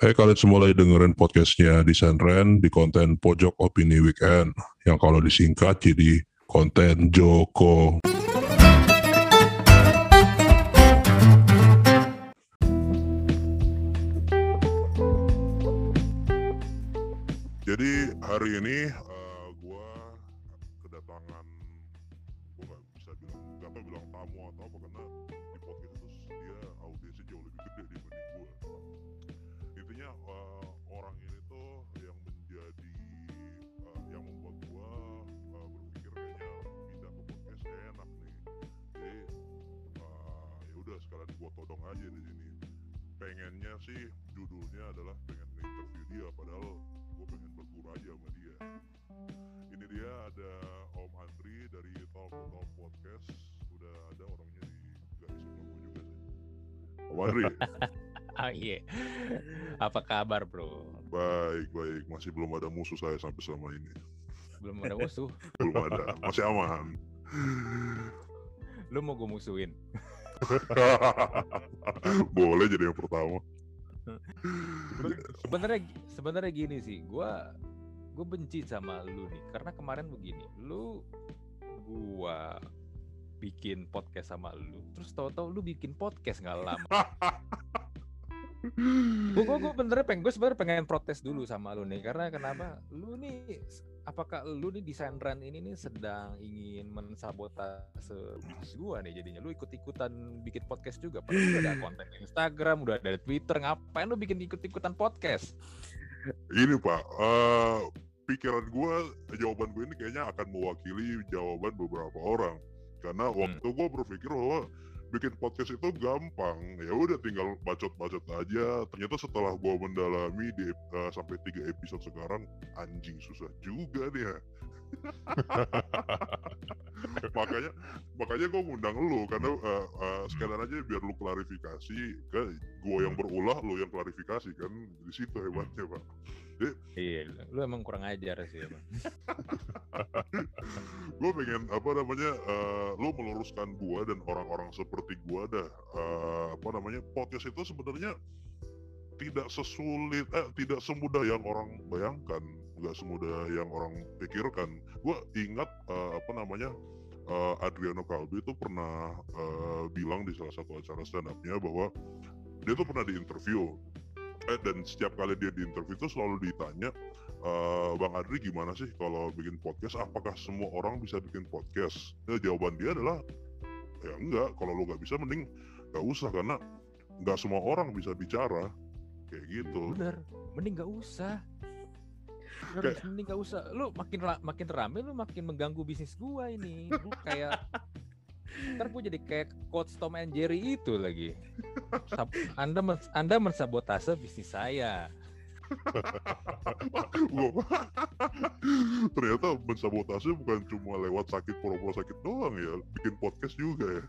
Hai kalian semua lagi dengerin podcastnya Senren di konten Pojok Opini Weekend yang kalau disingkat jadi konten Joko. Jadi hari ini todong aja di sini. Pengennya sih judulnya adalah pengen interview dia padahal gue pengen berguru aja sama dia. Ini dia ada Om Andri dari Talk Talk Podcast. Udah ada orangnya di garis sebelah gue juga sih. Om Andri. Ah iya. Apa kabar bro? baik baik. Masih belum ada musuh saya sampai selama ini. Belum ada musuh. belum ada. Masih aman. Lu mau gue musuhin? boleh jadi yang pertama Sebenarnya sebenarnya gini sih, gua gue benci sama lu nih karena kemarin begini, lu gua bikin podcast sama lu, terus tahu-tahu lu bikin podcast nggak lama. Gue gue gue benernya pengen gue sebenarnya pengen protes dulu sama lu nih karena kenapa? Lu nih apakah lu nih desain run ini nih sedang ingin mensabotase gua nih jadinya? Lu ikut-ikutan bikin podcast juga? Padahal lu udah ada konten Instagram udah ada Twitter. Ngapain lu bikin ikut-ikutan podcast? Ini pak eh, pikiran gue jawaban gue ini kayaknya akan mewakili jawaban beberapa orang. Karena waktu gue berpikir bahwa bikin podcast itu gampang. Ya udah tinggal bacot-bacot aja. Ternyata setelah gue mendalami di eh, sampai tiga episode sekarang anjing susah juga nih ya makanya makanya gue ngundang lu karena eh, eh, sekalian aja biar lu klarifikasi ke gue yang berulah lu yang klarifikasi kan? Di situ hebatnya pak. Iya lu emang kurang ajar sih emang gue pengen apa namanya eh, lu meluruskan gua dan orang-orang seperti gua dah eh, apa namanya podcast itu sebenarnya tidak sesulit eh tidak semudah yang orang bayangkan nggak semudah yang orang pikirkan gue ingat eh, apa namanya eh, Adriano Calbi itu pernah eh, bilang di salah satu acara stand up-nya bahwa dia tuh pernah diinterview eh, dan setiap kali dia diinterview itu selalu ditanya "Eh, Bang Adri gimana sih kalau bikin podcast? Apakah semua orang bisa bikin podcast? Nah, jawaban dia adalah ya enggak. Kalau lu nggak bisa, mending nggak usah karena nggak semua orang bisa bicara kayak gitu. bener mending gak usah Kayak- mending gak usah. Lu makin makin rame lu makin mengganggu bisnis gua ini. Lu kayak ntar gua jadi kayak coach Tom and Jerry itu lagi. Anda men- anda mensabotase bisnis saya. Ternyata mensabotase bukan cuma lewat sakit pura-pura sakit doang ya, bikin podcast juga ya.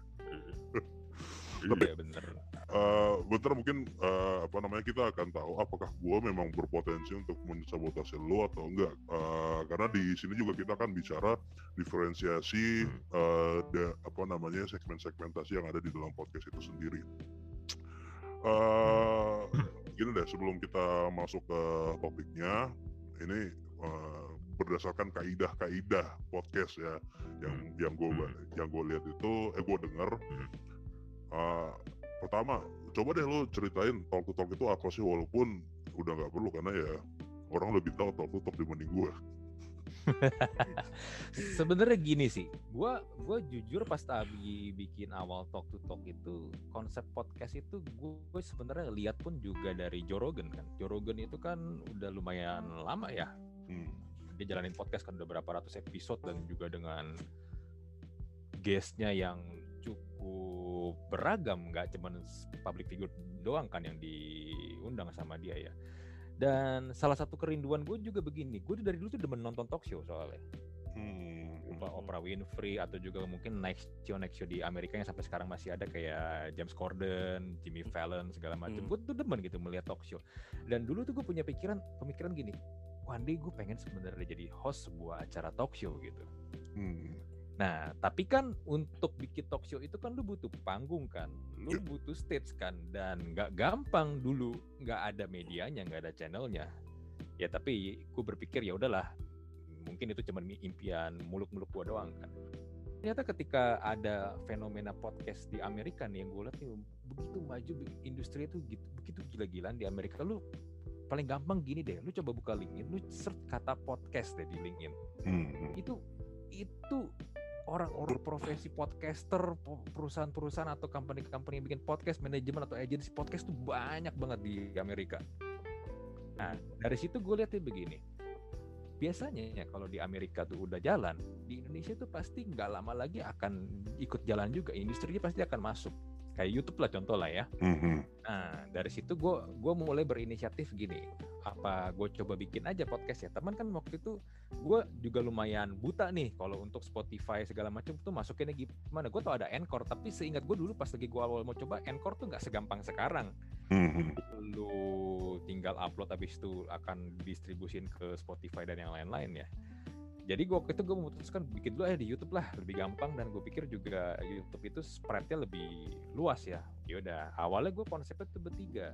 Tapi- iya bener Eh, bentar mungkin eh, apa namanya kita akan tahu apakah gua memang berpotensi untuk mensabotase lo atau enggak. Eh, karena di sini juga kita akan bicara diferensiasi eh, da- apa namanya segmen-segmentasi yang ada di dalam podcast itu sendiri. Eh, gini deh sebelum kita masuk ke topiknya ini eh, berdasarkan kaidah-kaidah podcast ya yang yang gue yang gue lihat itu eh gue dengar eh, pertama coba deh lo ceritain talk to talk itu apa sih walaupun udah nggak perlu karena ya orang lebih tahu talk to talk dibanding gue sebenarnya gini sih gua gua jujur pas tadi bikin awal talk to talk itu konsep podcast itu gue sebenarnya lihat pun juga dari Joe Rogan kan. Joe Rogan itu kan udah lumayan lama ya. Hmm. dia jalanin podcast kan udah berapa ratus episode dan juga dengan guestnya yang cukup beragam nggak cuman public figure doang kan yang diundang sama dia ya dan salah satu kerinduan gue juga begini gue dari dulu tuh demen nonton talk show soalnya Hmm. Oprah, Oprah Winfrey atau juga mungkin next show next show di Amerika yang sampai sekarang masih ada kayak James Corden, Jimmy Fallon segala macam. Hmm. Gue tuh demen gitu melihat talk show. Dan dulu tuh gue punya pikiran pemikiran gini, one day gue pengen sebenarnya jadi host sebuah acara talk show gitu. Hmm. Nah, tapi kan untuk bikin talk show itu kan lu butuh panggung kan, lu Iya. butuh stage kan, dan nggak gampang dulu, nggak ada medianya, nggak ada channelnya. Ya tapi gue berpikir ya udahlah, mungkin itu cuma impian muluk-muluk gua doang kan. Ternyata ketika ada fenomena podcast di Amerika nih yang gue lihat nih begitu maju industri itu gitu, begitu gila-gilaan di Amerika lu paling gampang gini deh, lu coba buka LinkedIn, lu search kata podcast deh di LinkedIn Hmm, hmm. itu itu orang-orang profesi podcaster po- perusahaan-perusahaan atau company-company yang bikin podcast manajemen atau agensi podcast tuh banyak banget di Amerika. Nah dari situ gue lihatnya begini. Biasanya ya kalau di Amerika tuh udah jalan, di Indonesia tuh pasti nggak lama lagi akan ikut jalan juga. Industrinya pasti akan masuk. Kayak YouTube lah contoh lah ya. Hmm. Nah dari situ gue gua mulai berinisiatif gini, apa gue coba bikin aja podcast ya. Teman kan waktu itu gue juga lumayan buta nih kalau untuk Spotify segala macam tuh masukinnya gimana. Gue tau ada Anchor, tapi seingat gue dulu pas lagi gue awal mau coba Anchor tuh nggak segampang sekarang. Hmm. Lu tinggal upload habis itu akan distribusin ke Spotify dan yang lain-lain ya. Jadi gue waktu itu gue memutuskan bikin dulu aja di YouTube lah lebih gampang dan gue pikir juga YouTube itu spreadnya lebih luas ya. Yaudah awalnya gue konsepnya tuh bertiga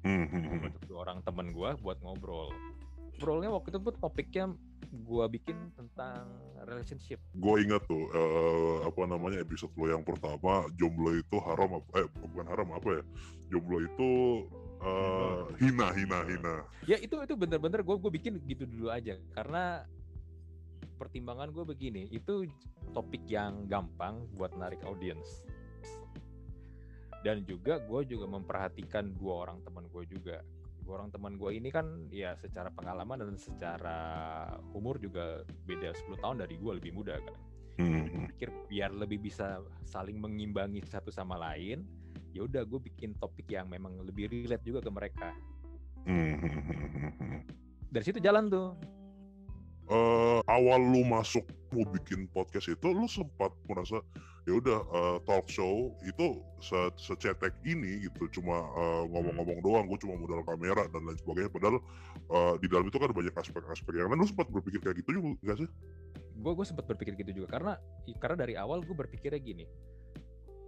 Hmm, hmm, hmm. untuk dua orang temen gue buat ngobrol. Ngobrolnya waktu itu tuh topiknya gue bikin tentang relationship. gue ingat tuh eh, apa namanya episode lo yang pertama jomblo itu haram apa eh bukan haram apa ya jomblo itu eh, hina hina hina Ya itu itu bener-bener gue gue bikin gitu dulu aja karena pertimbangan gue begini itu topik yang gampang buat narik audiens dan juga gue juga memperhatikan dua orang teman gue juga. Dua orang teman gue ini kan ya secara pengalaman dan secara umur juga beda 10 tahun dari gue lebih muda kan. Hmm, pikir biar lebih bisa saling mengimbangi satu sama lain ya udah gue bikin topik yang memang lebih relate juga ke mereka. Hmm, dari situ jalan tuh. Eh, awal lu masuk mau bikin podcast itu lu sempat merasa ya udah eh, talk show itu se secetek ini gitu cuma eh, ngomong-ngomong doang gue cuma modal kamera dan lain sebagainya padahal eh, di dalam itu kan banyak aspek-aspek yang lain lu sempat berpikir kayak gitu juga gak sih? gue gue sempat berpikir gitu juga karena karena dari awal gue berpikirnya gini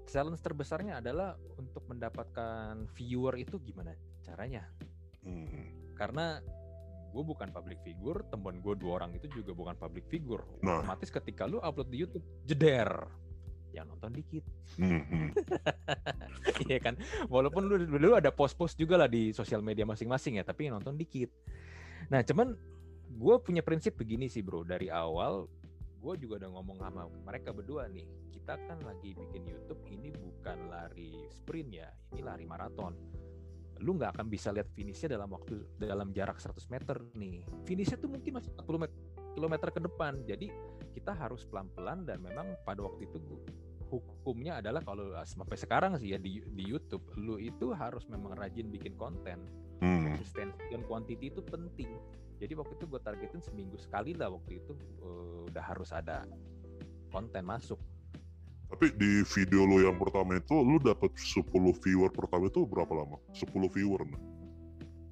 challenge terbesarnya adalah untuk mendapatkan viewer itu gimana caranya Hmm. karena gue bukan public figure teman gue dua orang itu juga bukan public figure Nah. otomatis ketika lu upload di YouTube jeder yang nonton dikit hmm. Iya kan, walaupun lu dulu ada post-post juga lah di sosial media masing-masing ya, tapi yang nonton dikit. Nah, cuman gue punya prinsip begini sih bro, dari awal gue juga udah ngomong sama mereka berdua nih, kita kan lagi bikin YouTube ini bukan lari sprint ya, ini lari maraton. Lu nggak akan bisa lihat finishnya dalam waktu dalam jarak 100 meter nih. Finishnya tuh mungkin masih 40 met- kilometer ke depan. Jadi kita harus pelan-pelan dan memang pada waktu itu hukumnya adalah kalau ah, sampai sekarang sih ya di di YouTube lu itu harus memang rajin bikin konten Hmm. konsistensi dan quantity itu penting jadi waktu itu gue targetin seminggu sekali lah waktu itu eh, udah harus ada konten masuk Tapi di video lo yang pertama itu lu dapat 10 viewer pertama itu berapa lama? 10 viewer nah.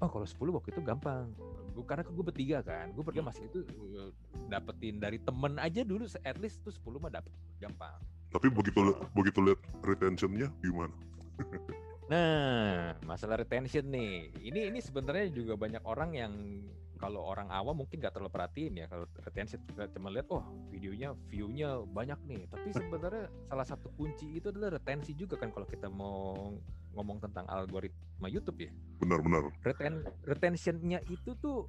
oh kalau 10 waktu itu gampang gue karena gue bertiga kan gue bertiga masih itu eh, dapetin dari temen aja dulu at least tuh 10 mah dapet gampang. Tapi begitu begitu lihat retentionnya gimana? Nah, masalah retention nih, ini ini sebenarnya juga banyak orang yang kalau orang awam mungkin nggak terlalu perhatiin ya kalau retention kita cuma lihat oh videonya view-nya banyak nih, tapi sebenarnya salah satu kunci itu adalah retensi juga kan kalau kita mau ngomong tentang algoritma YouTube ya. Benar-benar. Reten retentionnya itu tuh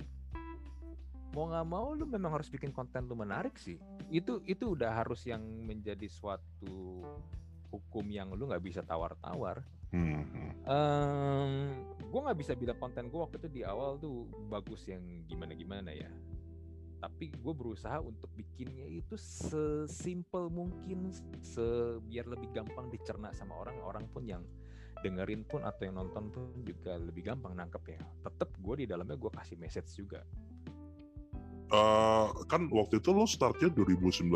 mau nggak mau lu memang harus bikin konten lu menarik sih. Itu itu udah harus yang menjadi suatu hukum yang lu nggak bisa tawar-tawar Hmm, hmm. Em, gue nggak bisa bilang konten gue waktu itu di awal tuh bagus yang gimana-gimana ya. Tapi gue berusaha untuk bikinnya itu sesimpel mungkin, se biar lebih gampang dicerna sama orang. Orang pun yang dengerin pun atau yang nonton pun juga lebih gampang nangkep ya. Tetap gue di dalamnya gue kasih message juga. Eh, kan waktu itu lo startnya 2019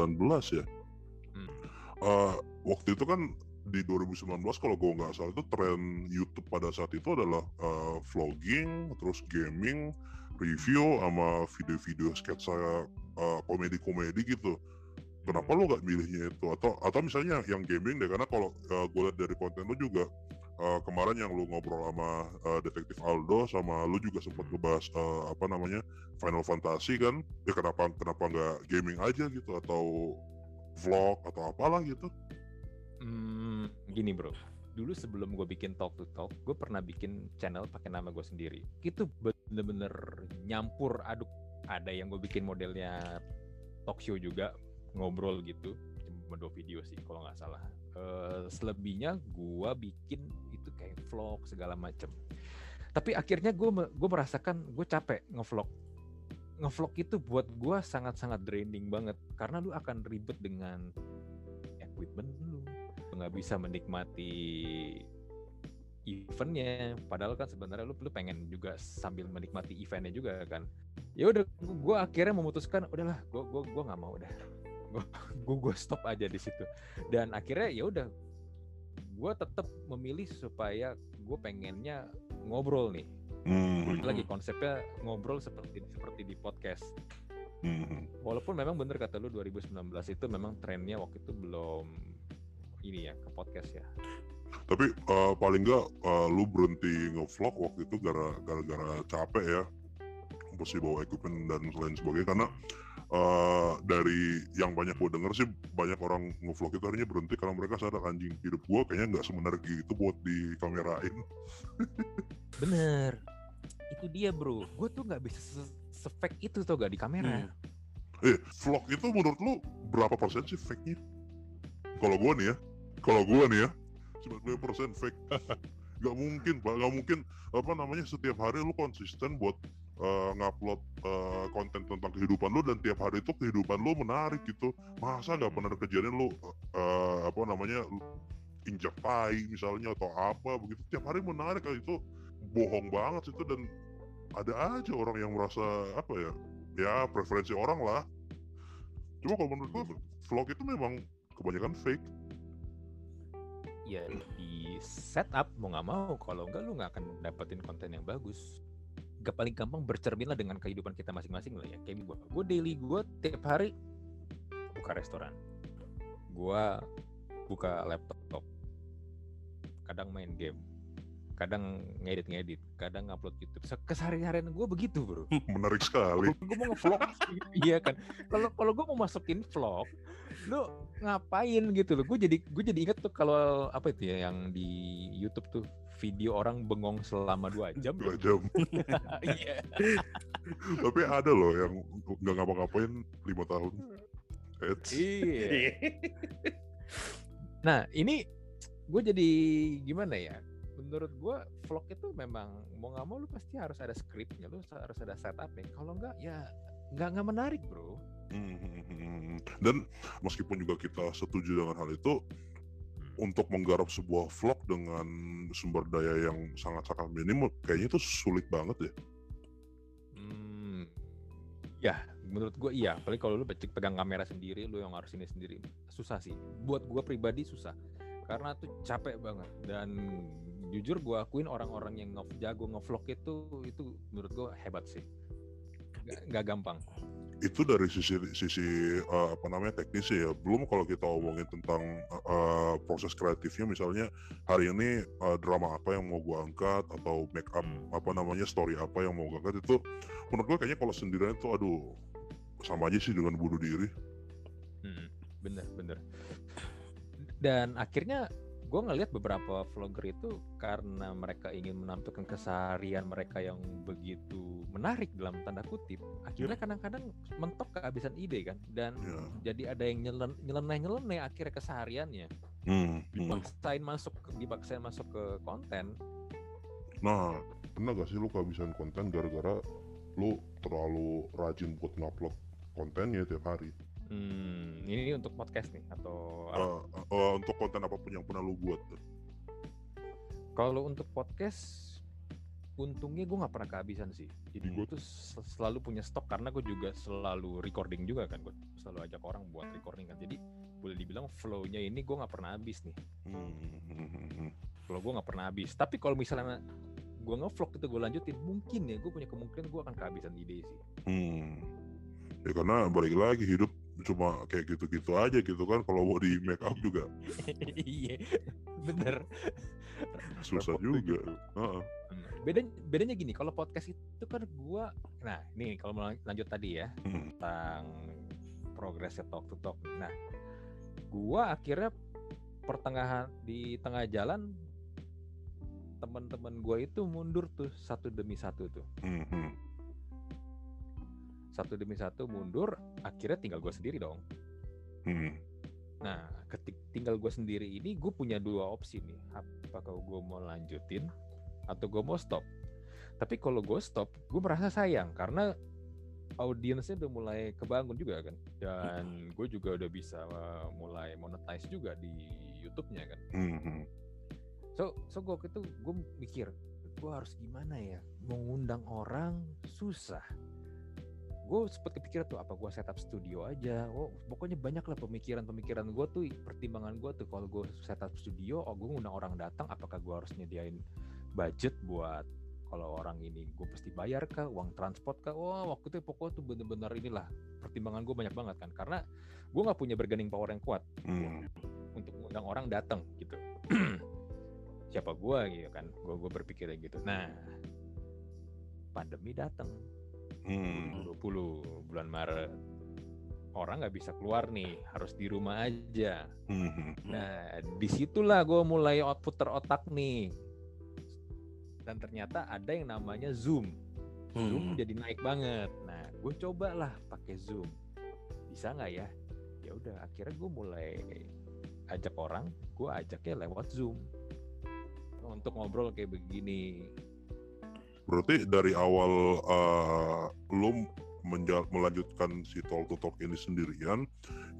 ya. Hmm. Eh, waktu itu kan di 2019 kalau gue nggak salah itu tren YouTube pada saat itu adalah eh, vlogging, terus gaming, review, sama video-video sketsa eh, komedi-komedi gitu. kenapa lu nggak milihnya itu atau atau misalnya yang gaming deh karena kalau uh, gue lihat dari konten lu juga uh, kemarin yang lu ngobrol sama uh, detektif Aldo sama lu juga sempat ngebahas uh, apa namanya Final Fantasy kan ya kenapa kenapa nggak gaming aja gitu atau vlog atau apalah gitu Hmm, gini bro, dulu sebelum gue bikin talk to talk, gue pernah bikin channel pakai nama gue sendiri. Itu bener-bener nyampur aduk. Ada yang gue bikin modelnya talk show juga, ngobrol gitu. Cuma dua video sih kalau nggak salah. Uh, selebihnya gue bikin kayak vlog segala macem. Tapi akhirnya gue gue merasakan gue capek ngevlog. Ngevlog itu buat gue sangat-sangat draining banget karena lu akan ribet dengan equipment lu, nggak bisa menikmati eventnya. Padahal kan sebenarnya lu lu pengen juga sambil menikmati eventnya juga kan. Ya udah gue akhirnya memutuskan udahlah gue gue gue nggak mau udah gue gue stop aja di situ. Dan akhirnya ya udah gue tetap memilih supaya gue pengennya ngobrol nih Hmm. lagi konsepnya ngobrol seperti seperti di podcast Hmm. walaupun memang bener kata lu 2019 itu memang trennya waktu itu belum ini ya ke podcast ya Tapi uh, paling nggak uh, lu berhenti ngevlog waktu itu gara- gara-gara capek ya, mesti bawa equipment dan lain sebagainya. Karena uh, dari yang banyak gue denger sih banyak orang ngevlog itu akhirnya berhenti karena mereka sadar anjing hidup gue kayaknya nggak semenarik gitu buat dikamerain. bener itu dia bro gue tuh nggak bisa se- se-fake itu tau gak di kamera Eh, vlog itu menurut lu berapa persen sih fake-nya? Kalau gue nih ya, kalau gue nih ya, 90% fake. gak mungkin pak, gak mungkin apa namanya setiap hari lu konsisten buat uh, ngupload uh, konten tentang kehidupan lu dan tiap hari itu kehidupan lu menarik gitu. Masa gak pernah kejadian lu uh, apa namanya injak tai misalnya atau apa begitu. Tiap hari menarik kan itu bohong banget itu dan ada aja orang yang merasa apa ya ya preferensi orang lah. Cuma kalau menurut gue vlog itu memang kebanyakan fake. Ya di setup mau nggak mau. Kalau enggak lu nggak akan dapetin konten yang bagus gak paling gampang bercermin lah dengan kehidupan kita masing-masing lah ya. Kayak gue gue daily gue tiap hari buka restoran. Gue buka laptop. Kadang main game. Kadang ngedit-ngedit. Kadang upload YouTube. Se- keseharian gue begitu bro. Menarik sekali. Gue mau ngevlog iya kan? Kalau kalau gue mau masukin vlog lu ngapain gitu loh? Gue jadi gue jadi inget tuh kalau apa itu ya yang di YouTube tuh video orang bengong selama dua jam? Dua jam. Iya. Tapi ada loh yang nggak ngapa-ngapain lima tahun. Eits. iya. Nah ini gue jadi gimana ya? Menurut gue vlog itu memang mau nggak mau lu pasti harus ada skripnya lu harus ada setupnya. Kalau enggak ya nggak nggak menarik bro. Hmm, dan meskipun juga kita setuju dengan hal itu untuk menggarap sebuah vlog dengan sumber daya yang sangat-sangat minim kayaknya itu sulit banget ya Hmm, ya menurut gue iya. Apalagi kalau lu pe- pegang kamera sendiri, lu yang harus ini sendiri, susah sih. Buat gue pribadi susah, karena tuh capek banget. Dan jujur gue akuin orang-orang yang nge jago ngevlog itu itu menurut gue hebat sih. Gak, nggak gampang. Itu dari sisi sisi uh, apa namanya teknis ya. Belum kalau kita omongin tentang uh, proses kreatifnya misalnya hari ini uh, drama apa yang mau gua angkat atau make up apa namanya story apa yang mau gua angkat itu menurut gua kayaknya kalau sendirian itu aduh sama aja sih dengan bunuh diri. Hmm, bener bener. Dan akhirnya gue ngelihat beberapa vlogger itu karena mereka ingin menampilkan keseharian mereka yang begitu menarik dalam tanda kutip, akhirnya kadang-kadang mentok kehabisan ide kan, dan ya jadi ada yang nyelen- nyeleneh-nyeleneh akhirnya kesehariannya, hmm, hmm. dipaksain masuk dipaksain masuk ke konten. nah pernah gak sih lu kehabisan konten gara-gara lu terlalu rajin buat ngupload kontennya tiap hari Hmm, ini untuk podcast nih atau? Uh, uh, untuk konten apa pun yang pernah lu buat Kalau untuk podcast, untungnya gue nggak pernah kehabisan sih. Jadi gue Hmm. tuh sel- selalu punya stok karena gue juga selalu recording juga kan. Gue selalu ajak orang buat recording kan. Jadi boleh dibilang flow-nya ini gue nggak pernah habis nih. Hmm. Kalau gue nggak pernah habis. Tapi kalau misalnya gue ngevlog itu gue lanjutin, mungkin ya gue punya kemungkinan gue akan kehabisan ide sih. Hmm. Ya karena balik lagi hidup cuma kayak gitu-gitu aja gitu kan kalau mau di make up juga. Iya bener. Susah juga. Heeh. bedanya bedanya gini kalau podcast itu kan gua nah ini kalau mau lan- lanjut tadi ya Hmm. tentang progresnya talk to talk. Nah gua akhirnya pertengahan di tengah jalan teman-teman gua itu mundur tuh satu demi satu tuh. Hmm, hmm. Satu demi satu mundur akhirnya tinggal gua sendiri dong Hmm. Nah, ketik tinggal gue sendiri ini, gue punya dua opsi nih. Apakah gue mau lanjutin atau gue mau stop? Tapi kalau gue stop, gue merasa sayang karena audiensnya udah mulai kebangun juga kan, dan gue juga udah bisa uh, mulai monetize juga di YouTube-nya kan. Hmm. So, so gue itu gue mikir, gue harus gimana ya? Mau ngundang orang susah. Gue sempet kepikiran tuh apa gue setup studio aja. Oh, pokoknya banyak lah pemikiran-pemikiran gue tuh, pertimbangan gue tuh kalau gue setup studio, oh gue ngundang orang datang, apakah gue harus nyediain budget buat kalau orang ini gue pasti bayar kah, uang transport kah? Wah waktu itu pokoknya tuh bener-bener inilah pertimbangan gue banyak banget kan, karena gue nggak punya bargaining power yang kuat Hmm. untuk mengundang orang datang gitu. Siapa gua gitu kan? Gua gua berpikirnya gitu. Nah, pandemi datang Hmm. 20 bulan Maret. Orang nggak bisa keluar nih, harus di rumah aja. Hmm. Nah, di situlah gue mulai puter otak nih. Dan ternyata ada yang namanya Zoom. Zoom Hmm. jadi naik banget. Nah, gue cobalah pakai Zoom. Bisa nggak ya? Ya udah, akhirnya gue mulai ajak orang, gue ajaknya lewat Zoom untuk ngobrol kayak begini. Berarti dari awal uh, lu melanjutkan si Talk to Talk ini sendirian,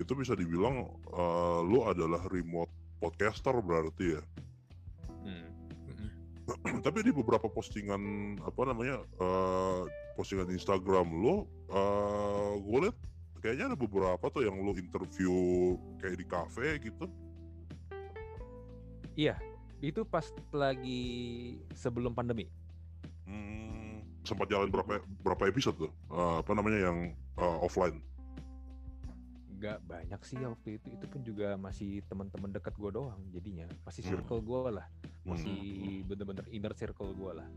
itu bisa dibilang uh, lu adalah remote podcaster berarti ya. Hmm. Tapi di beberapa postingan apa namanya uh, postingan Instagram lu, uh, gue liat kayaknya ada beberapa tuh yang lu interview kayak di cafe gitu. Iya, itu pas lagi sebelum pandemi. Hmm, sempat jalan berapa berapa episode tuh? Uh, apa namanya yang uh, offline? Gak banyak sih ya waktu itu. Itu pun juga masih teman-teman dekat gue doang jadinya. Masih Hmm. circle gue lah. Masih Hmm. bener-bener inner circle gue lah.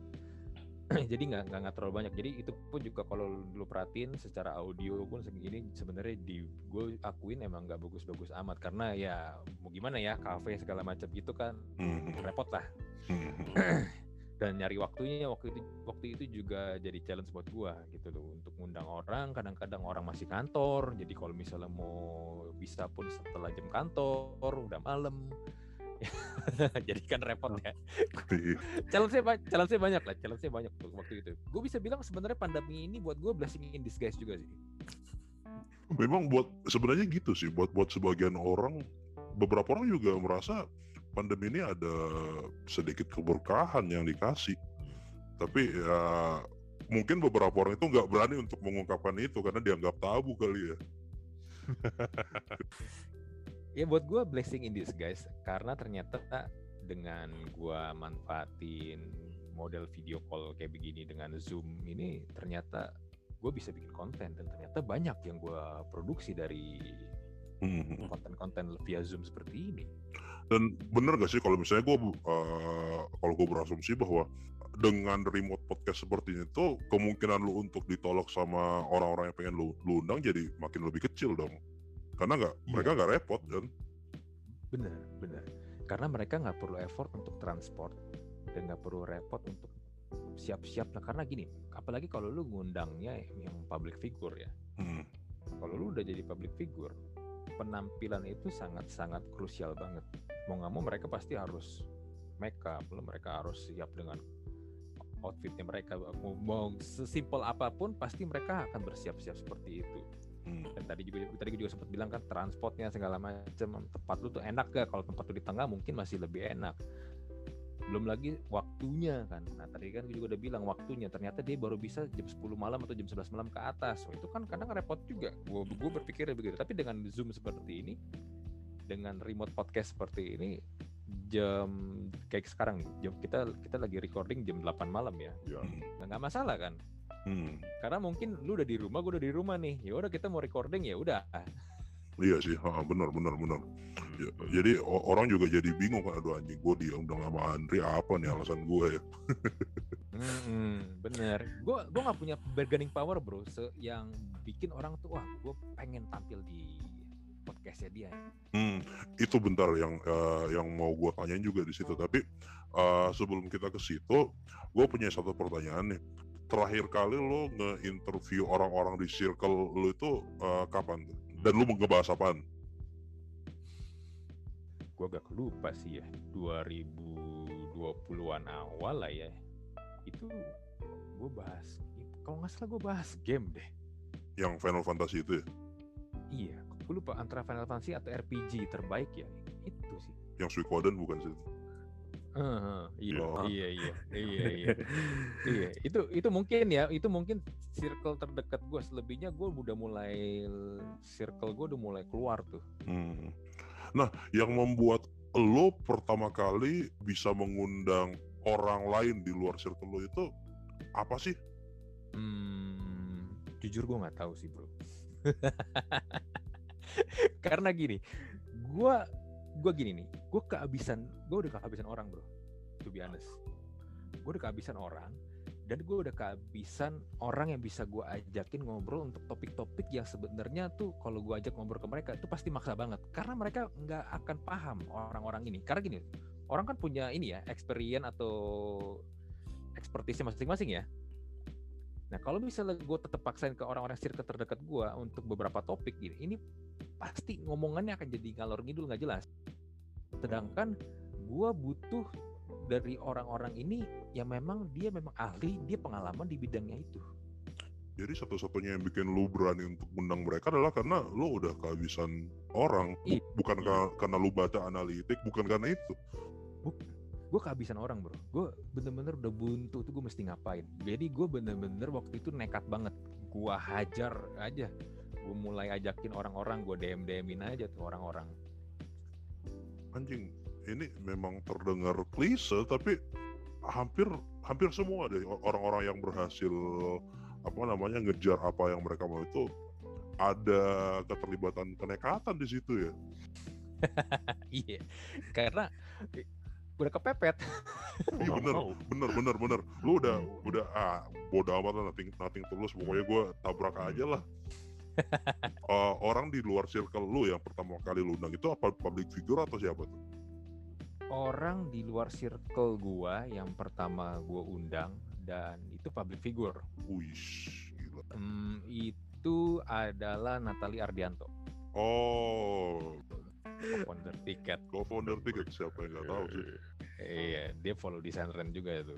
jadi nggak nggak nggak terlalu banyak. Jadi itu pun juga kalau lu perhatiin secara audio pun segini sebenarnya di gue akuin emang nggak bagus-bagus amat karena ya mau gimana ya kafe segala macam gitu kan Hmm, repot lah. dan nyari waktunya waktu itu waktu itu juga jadi challenge buat gua gitu loh. Untuk ngundang orang kadang-kadang orang masih kantor. Jadi kalau misalnya mau bisa pun setelah jam kantor udah malam. Jadi kan repot ya. Iya. challenge-nya ba- challenge-nya banyak lah challenge-nya banyak tuh waktu itu. Gue bisa bilang sebenarnya pandemi ini buat gue blessing in disguise juga sih. Memang buat sebenarnya gitu sih. Buat buat sebagian orang beberapa orang juga merasa pandemi ini ada sedikit keberkahan yang dikasih. Tapi ya mungkin beberapa orang itu nggak berani untuk mengungkapkan itu karena dianggap tabu kali ya. ya buat gue blessing in disguise karena ternyata dengan gua manfaatin model video call kayak begini dengan zoom ini ternyata gue bisa bikin konten dan ternyata banyak yang gua produksi dari Hmm. konten-konten via zoom seperti ini Dan bener gak sih kalau misalnya gue kalau gue berasumsi bahwa dengan remote podcast seperti itu kemungkinan lu untuk ditolak sama orang-orang yang pengen lu, lu undang jadi makin lebih kecil dong. Karena nggak Iya. mereka nggak repot kan. bener bener karena mereka nggak perlu effort untuk transport dan nggak perlu repot untuk siap-siap nah karena gini apalagi kalau lu ngundangnya yang public figure ya Hmm. kalau lu udah jadi public figure penampilan itu sangat-sangat krusial banget mau nggak mau mereka pasti harus make up lalu mereka harus siap dengan outfitnya mereka. Mau, mau sesimpel apa pun pasti mereka akan bersiap-siap seperti itu. Hmm. dan tadi juga tadi juga sempat bilang kan transportnya segala macam tempat lu tuh enak gak kalau tempat lu di tengah mungkin masih lebih enak. Belum lagi waktunya kan. Nah tadi kan juga udah bilang waktunya. Ternyata dia baru bisa jam 10 malam atau jam 11 malam ke atas. Wah, itu kan kadang repot juga. Gue gue berpikirnya begitu. Tapi dengan zoom seperti ini dengan remote podcast seperti ini jam kayak sekarang nih jam kita kita lagi recording jam 8 malam ya Ya. nggak masalah kan Hmm. Karena mungkin lu udah di rumah, gue udah di rumah nih. Ya udah kita mau recording ya udah. Iya sih, ha, benar benar benar. Ya, jadi orang juga jadi bingung kan, aduh anjing gue diundang sama Andri apa nih alasan gue ya? Mm-mm, bener. Gue gue nggak punya bargaining power bro, se yang bikin orang tuh wah gue pengen tampil di podcastnya dia. Hmm, itu bentar yang eh, yang mau gue tanyain juga di situ. Tapi eh, sebelum kita ke situ, gue punya satu pertanyaan nih. Terakhir kali lo nge-interview orang-orang di circle lo itu eh, kapan? Dan lo mau ngebahas apaan? Gue agak lupa sih ya, 2020-an awal lah ya. Itu gue bahas, kalau nggak salah gue bahas game deh. Yang Final Fantasy itu ya? Iya, gue lupa antara Final Fantasy atau RPG terbaik ya. Itu sih. Yang Suikoden bukan sih? Heeh, iya, Oh. iya, iya, iya, iya, iya. Itu itu mungkin ya, itu mungkin circle terdekat gue. Selebihnya gue udah mulai circle gue udah mulai keluar tuh. Hmm. Nah, yang membuat lo pertama kali bisa mengundang orang lain di luar circle lo itu apa sih? Hmm, jujur gue nggak tahu sih bro. Karena gini, gue gue gini nih, gue kehabisan, gue udah kehabisan orang bro. To be honest, gue udah kehabisan orang dan gue udah kehabisan orang yang bisa gue ajakin ngobrol untuk topik-topik yang sebenarnya tuh kalau gue ajak ngobrol ke mereka itu pasti maksa banget. Karena mereka nggak akan paham orang-orang ini. Karena gini orang kan punya ini ya experience atau expertise masing-masing ya Nah kalau misalnya gue tetap paksain ke orang-orang circle terdekat gue untuk beberapa topik gini, ini pasti ngomongannya akan jadi ngalor ngidul nggak jelas. Sedangkan gue butuh dari orang-orang ini yang memang dia memang ahli, dia pengalaman di bidangnya itu. Jadi satu-satunya yang bikin lu berani untuk menang mereka adalah karena lu udah kehabisan orang, Iya. bukan ka- karena lu baca analitik, bukan karena itu. Gue kehabisan orang bro, gue bener-bener udah buntu tuh gue mesti ngapain. Jadi gue bener-bener waktu itu nekat banget, gue hajar aja. Gue mulai ajakin orang-orang, gue DM DMin aja tuh orang-orang. Anjing, ini memang terdengar klise tapi hampir hampir semua deh orang-orang yang berhasil apa namanya ngejar apa yang mereka mau itu ada keterlibatan kenekatan di situ ya. Iya, karena udah kepepet. Iya bener, bener, bener, bener. Lu udah, udah ah bodo amat lah, nothing, nothing tulus. Pokoknya gue tabrak aja lah. Eh, orang di luar circle lu yang pertama kali lu undang itu apa public figure atau siapa tuh? Orang di luar circle gua yang pertama gua undang dan itu public figure. Wih, gila. Hmm, itu adalah Natali Ardianto, Oh, founder tiket. co-founder tiket siapa yang nggak tahu sih. Iya, dia follow di Sunrun juga itu.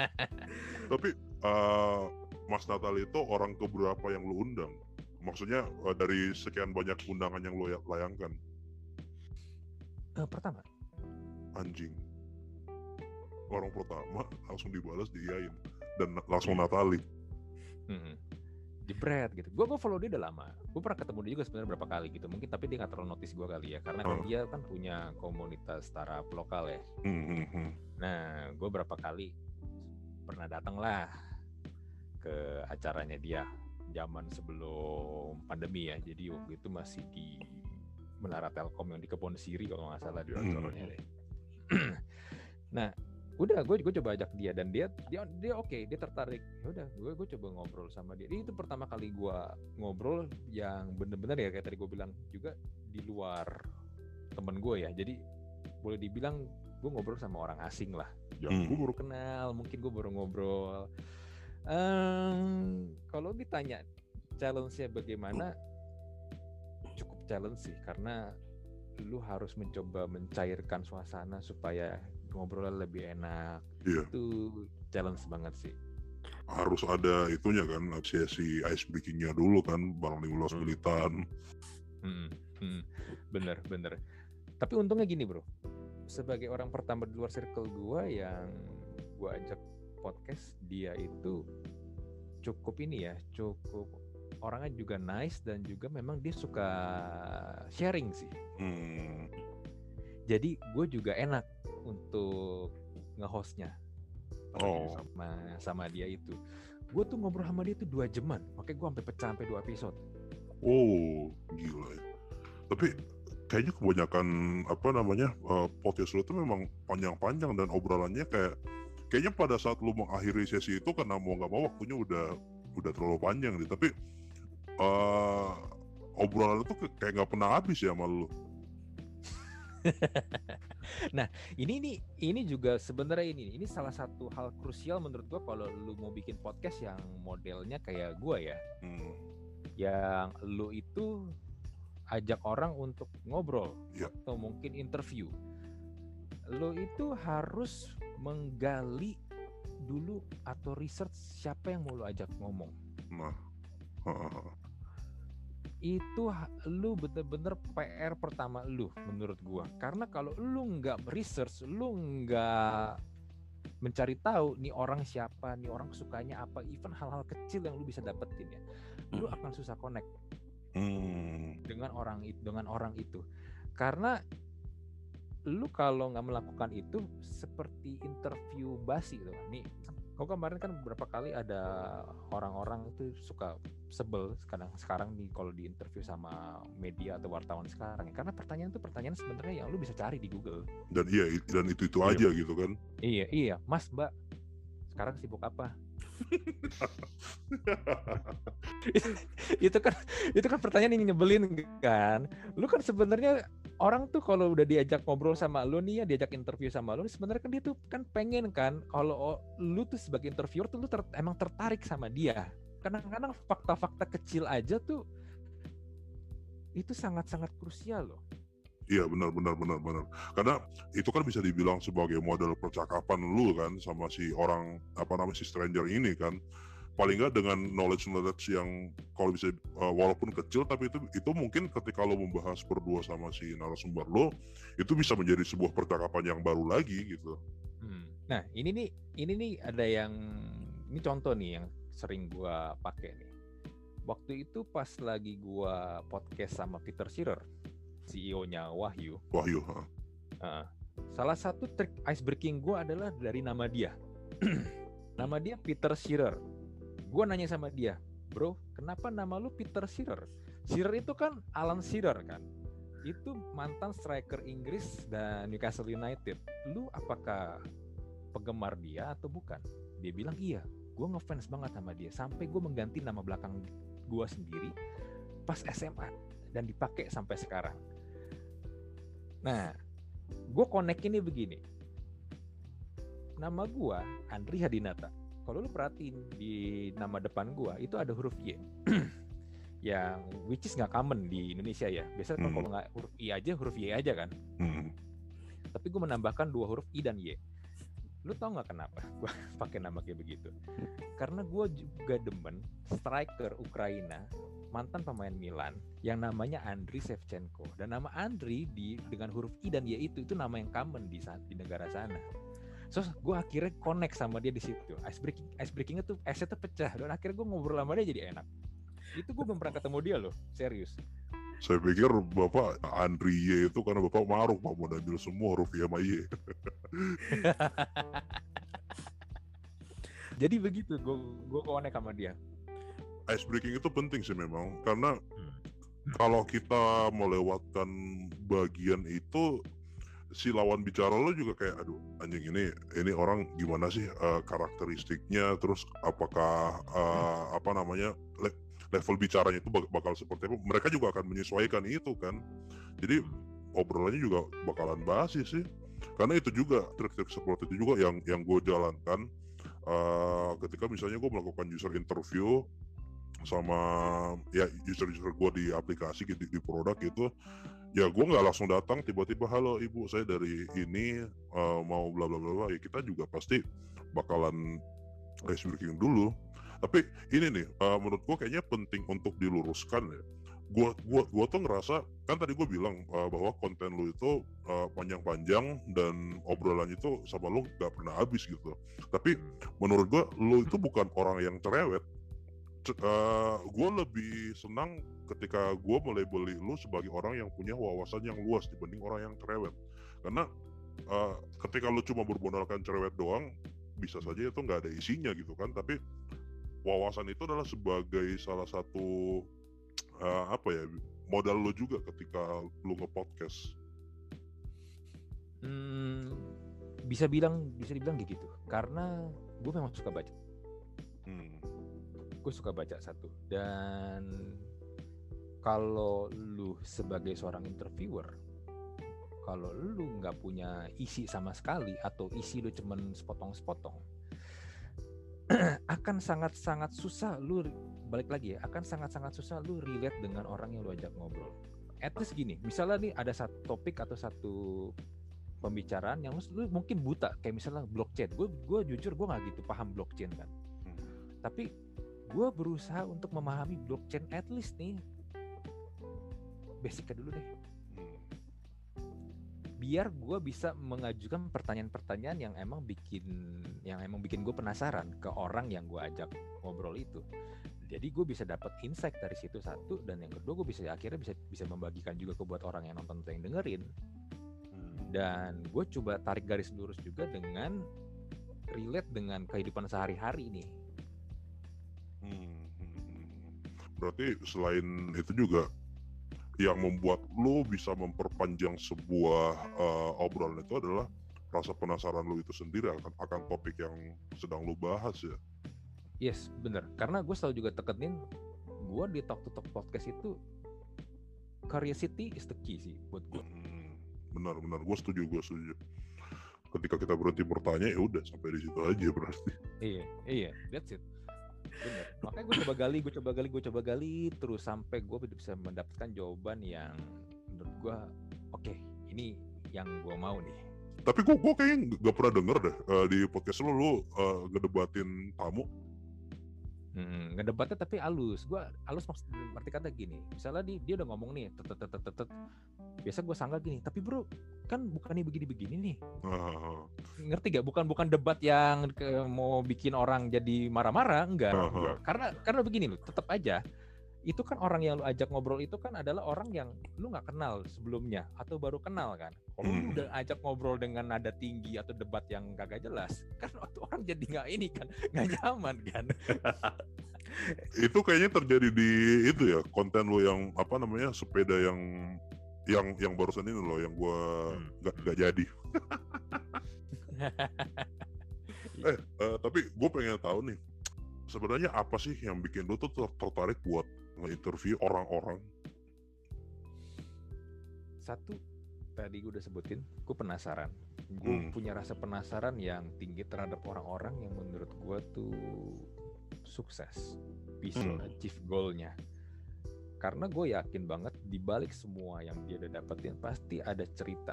Tapi eh, Mas Natal itu orang keberapa yang lu undang? Maksudnya eh, dari sekian banyak undangan yang lu ya- layangkan, Eh, pertama, anjing. Orang pertama langsung dibalas diiyain dan langsung Natali. mm-mm. Jebret gitu. Gua gua follow dia udah lama. Gue pernah ketemu dia juga sebenarnya berapa kali gitu. Mungkin tapi dia nggak terlalu notice gua kali ya, karena kan Oh. dia kan punya komunitas startup lokal ya. Hmm, hmm, hmm. Nah, gue berapa kali pernah datang lah ke acaranya dia zaman sebelum pandemi ya. Jadi waktu itu masih di Menara Telkom yang di Kebon Siri kalau nggak salah di Hmm. deh. nah, udah gue gue coba ajak dia dan dia dia dia oke dia tertarik. Ya udah gue gue coba ngobrol sama dia. Itu pertama kali gue ngobrol yang bener-bener ya kayak tadi gue bilang juga di luar temen gue ya. Jadi boleh dibilang gue ngobrol sama orang asing lah yang Hmm. gue baru kenal mungkin gue baru ngobrol Ehm, kalau ditanya challenge-nya bagaimana cukup challenge sih karena lu harus mencoba mencairkan suasana supaya ngobrolnya lebih enak Iya. itu challenge banget sih harus ada itunya kan sesi ice breakingnya dulu kan barang 15 Hmm. menitan Hmm, hmm, bener bener. Tapi untungnya gini bro, sebagai orang pertama di luar circle gua yang gua ajak podcast, dia itu cukup ini ya, cukup orangnya juga nice dan juga memang dia suka sharing sih. hmm. Jadi gue juga enak untuk nge-hostnya. Oh. sama sama dia itu. gue tuh ngobrol sama dia tuh dua jaman makanya gue sampai pecah sampai dua episode Oh, gila ya. Tapi kayaknya kebanyakan apa namanya uh, podcast lu tuh memang panjang-panjang dan obrolannya kayak kayaknya pada saat lu mengakhiri sesi itu karena mau nggak mau waktunya udah udah terlalu panjang nih. Tapi uh, obrolan itu kayak nggak pernah habis ya sama lu. nah ini nih ini juga sebenarnya ini ini salah satu hal krusial menurut gua kalau lu mau bikin podcast yang modelnya kayak gua ya Hmm. yang lu itu ajak orang untuk ngobrol Iya. atau mungkin interview lu itu harus menggali dulu atau research siapa yang mau lu ajak ngomong Nah. Itu lu bener-bener PR pertama lu menurut gua. Karena kalau lu nggak research lu nggak mencari tahu nih orang siapa nih orang sukanya apa even hal-hal kecil yang lu bisa dapetin ya lu akan susah connect Hmm. dengan orang itu dengan orang itu. Karena lu kalau nggak melakukan itu seperti interview basi kan nih kau kemarin kan beberapa kali ada orang-orang itu suka sebel sekarang sekarang nih kalau di interview sama media atau wartawan sekarang ya. karena pertanyaan itu pertanyaan sebenarnya yang lu bisa cari di Google Dan iya dan itu itu Iya. aja gitu kan. iya iya mas mbak sekarang sibuk apa itu kan itu kan pertanyaan yang nyebelin kan lu kan sebenarnya orang tuh kalau udah diajak ngobrol sama lu nih ya diajak interview sama lu sebenarnya kan dia tuh kan pengen kan kalau lu tuh sebagai interviewer tuh lu ter- emang tertarik sama dia kadang-kadang fakta-fakta kecil aja tuh itu sangat-sangat krusial loh Iya benar benar benar benar. Karena itu kan bisa dibilang sebagai model percakapan lu kan sama si orang apa namanya si stranger ini kan. Paling nggak dengan knowledge knowledge yang kalau bisa uh, walaupun kecil tapi itu itu mungkin ketika lo membahas berdua sama si narasumber lo itu bisa menjadi sebuah percakapan yang baru lagi gitu. Hmm. Nah, ini nih, ini nih ada yang ini contoh nih yang sering gua pakai nih. Waktu itu pas lagi gua podcast sama Peter Shearer, CEO-nya Wahyu. Wahyu. ha. uh, salah satu trik icebreaking gua adalah dari nama dia. nama dia Peter Shearer. Gua nanya sama dia, bro, kenapa nama lu Peter Shearer? Shearer itu kan Alan Shearer kan? Itu mantan striker Inggris dan Newcastle United. Lu apakah penggemar dia atau bukan? Dia bilang iya. Gue ngefans banget sama dia. Sampai gue mengganti nama belakang gue sendiri pas SMA dan dipakai sampai sekarang. Nah, gue connect ini begini. Nama gue Andri Hadinata. Kalau lu perhatiin di nama depan gua itu ada huruf Y. yang which is nggak common di Indonesia ya. Biasanya Hmm. kalau nggak huruf I aja, huruf Y aja kan. Hmm. Tapi gue menambahkan dua huruf I dan Y. Lu tau nggak kenapa gue pakai nama kayak begitu? Karena gue juga demen striker Ukraina mantan pemain Milan yang namanya Andriy Shevchenko dan nama Andriy di dengan huruf I dan Y itu itu nama yang common di saat di negara sana. So gue akhirnya connect sama dia di situ. Ice breaking, ice breakingnya tuh esnya tuh pecah dan akhirnya gue ngobrol sama dia jadi enak. Itu gue belum pernah ketemu dia loh, serius. Saya pikir Bapak Andri Y itu karena Bapak maruk Pak mau ambil semua huruf Y sama Y. Jadi begitu gue gue connect sama dia. Ice breaking itu penting sih memang karena Hmm. kalau kita melewatkan bagian itu si lawan bicara lo juga kayak aduh anjing ini ini orang gimana sih eh, karakteristiknya? Terus apakah eh, apa namanya le- level bicaranya itu bak- bakal seperti apa? Mereka juga akan menyesuaikan itu kan. Jadi obrolannya juga bakalan basi sih. Karena itu juga trik-trik seperti itu juga yang yang gue jalankan. Eh, ketika misalnya gue melakukan user interview sama ya user-user gue di aplikasi gitu di produk gitu. Ya gue nggak langsung datang tiba-tiba halo ibu saya dari ini eh, mau bla bla bla bla." ya kita juga pasti bakalan breaking dulu. Tapi ini nih eh, menurut gue kayaknya penting untuk diluruskan ya. Gua gua gua tuh ngerasa kan tadi gue bilang eh, bahwa konten lu itu eh, panjang-panjang dan obrolan itu sama lu nggak pernah habis gitu. Tapi menurut gue lu itu bukan orang yang cerewet gue lebih senang ketika gue melabeli lu sebagai orang yang punya wawasan yang luas dibanding orang yang cerewet karena eh, ketika lu cuma bermodalkan cerewet doang bisa saja itu nggak ada isinya gitu kan tapi wawasan itu adalah sebagai salah satu uh, apa ya modal lo juga ketika lo nge-podcast. Hmm, bisa bilang bisa dibilang kayak gitu karena gue memang suka baca. Hmm. Gue suka baca satu. Dan kalau lu sebagai seorang interviewer kalau lu nggak punya isi sama sekali atau isi lu cuman sepotong-sepotong akan sangat-sangat susah lu balik lagi ya akan sangat-sangat susah lu relate dengan orang yang lu ajak ngobrol. At least gini misalnya nih ada satu topik atau satu pembicaraan yang lu, lu mungkin buta kayak misalnya blockchain. Gue gue jujur gue nggak gitu paham blockchain kan. Hmm. tapi gue berusaha untuk memahami blockchain at least nih. Basicnya dulu deh. Hmm. biar gue bisa mengajukan pertanyaan-pertanyaan yang emang bikin yang emang bikin gue penasaran ke orang yang gue ajak ngobrol itu. Jadi gue bisa dapat insight dari situ satu dan yang kedua gue bisa akhirnya bisa bisa membagikan juga ke buat orang yang nonton atau yang dengerin. Hmm. dan gue coba tarik garis lurus juga dengan relate dengan kehidupan sehari-hari nih Berarti selain itu juga yang membuat lo bisa memperpanjang sebuah uh, obrolan itu adalah rasa penasaran lo itu sendiri akan akan topik yang sedang lo bahas ya. yes bener karena gue selalu juga tekenin gue di talk to talk podcast itu curiosity is the key sih buat gue Hmm, Benar-benar, gue setuju, gue setuju. Ketika kita berhenti bertanya ya udah sampai di situ aja berarti. Iya, iya, that's it. Bener. Makanya gue coba gali, gue coba gali, gue coba gali terus sampai gue bisa mendapatkan jawaban yang menurut gue oke, ini yang gue mau nih. Tapi gue kayaknya gak pernah denger deh uh, di podcast lo lo uh, ngedebatin tamu. Hmm, ngedebatnya tapi halus. Gue halus maksud arti kata gini. Misalnya dia, dia udah ngomong nih, tet, tet, tet, tet, tet. biasa gue sangka gini. Tapi bro, kan bukannya begini-begini nih. Ah, Ngerti gak? Bukan bukan debat yang ke- mau bikin orang jadi marah-marah, enggak. Aha. enggak. Karena karena begini loh, tetap aja itu kan orang yang lu ajak ngobrol itu kan adalah orang yang lu nggak kenal sebelumnya atau baru kenal kan. Kalau lu Hmm. udah ajak ngobrol dengan nada tinggi atau debat yang kagak jelas, kan waktu orang jadi nggak ini kan, nggak nyaman kan. itu kayaknya terjadi di itu ya konten lo yang apa namanya sepeda yang yang yang barusan ini loh yang gue Hmm. nggak nggak jadi. Eh, eh, tapi gue pengen tahu nih sebenarnya apa sih yang bikin lo tuh ter- tertarik buat nge-interview orang-orang? Satu tadi gue udah sebutin, gue penasaran. Gue Hmm. punya rasa penasaran yang tinggi terhadap orang-orang yang menurut gue tuh sukses, bisa Hmm. achieve goalnya. Karena gue yakin banget di balik semua yang dia udah dapetin pasti ada cerita,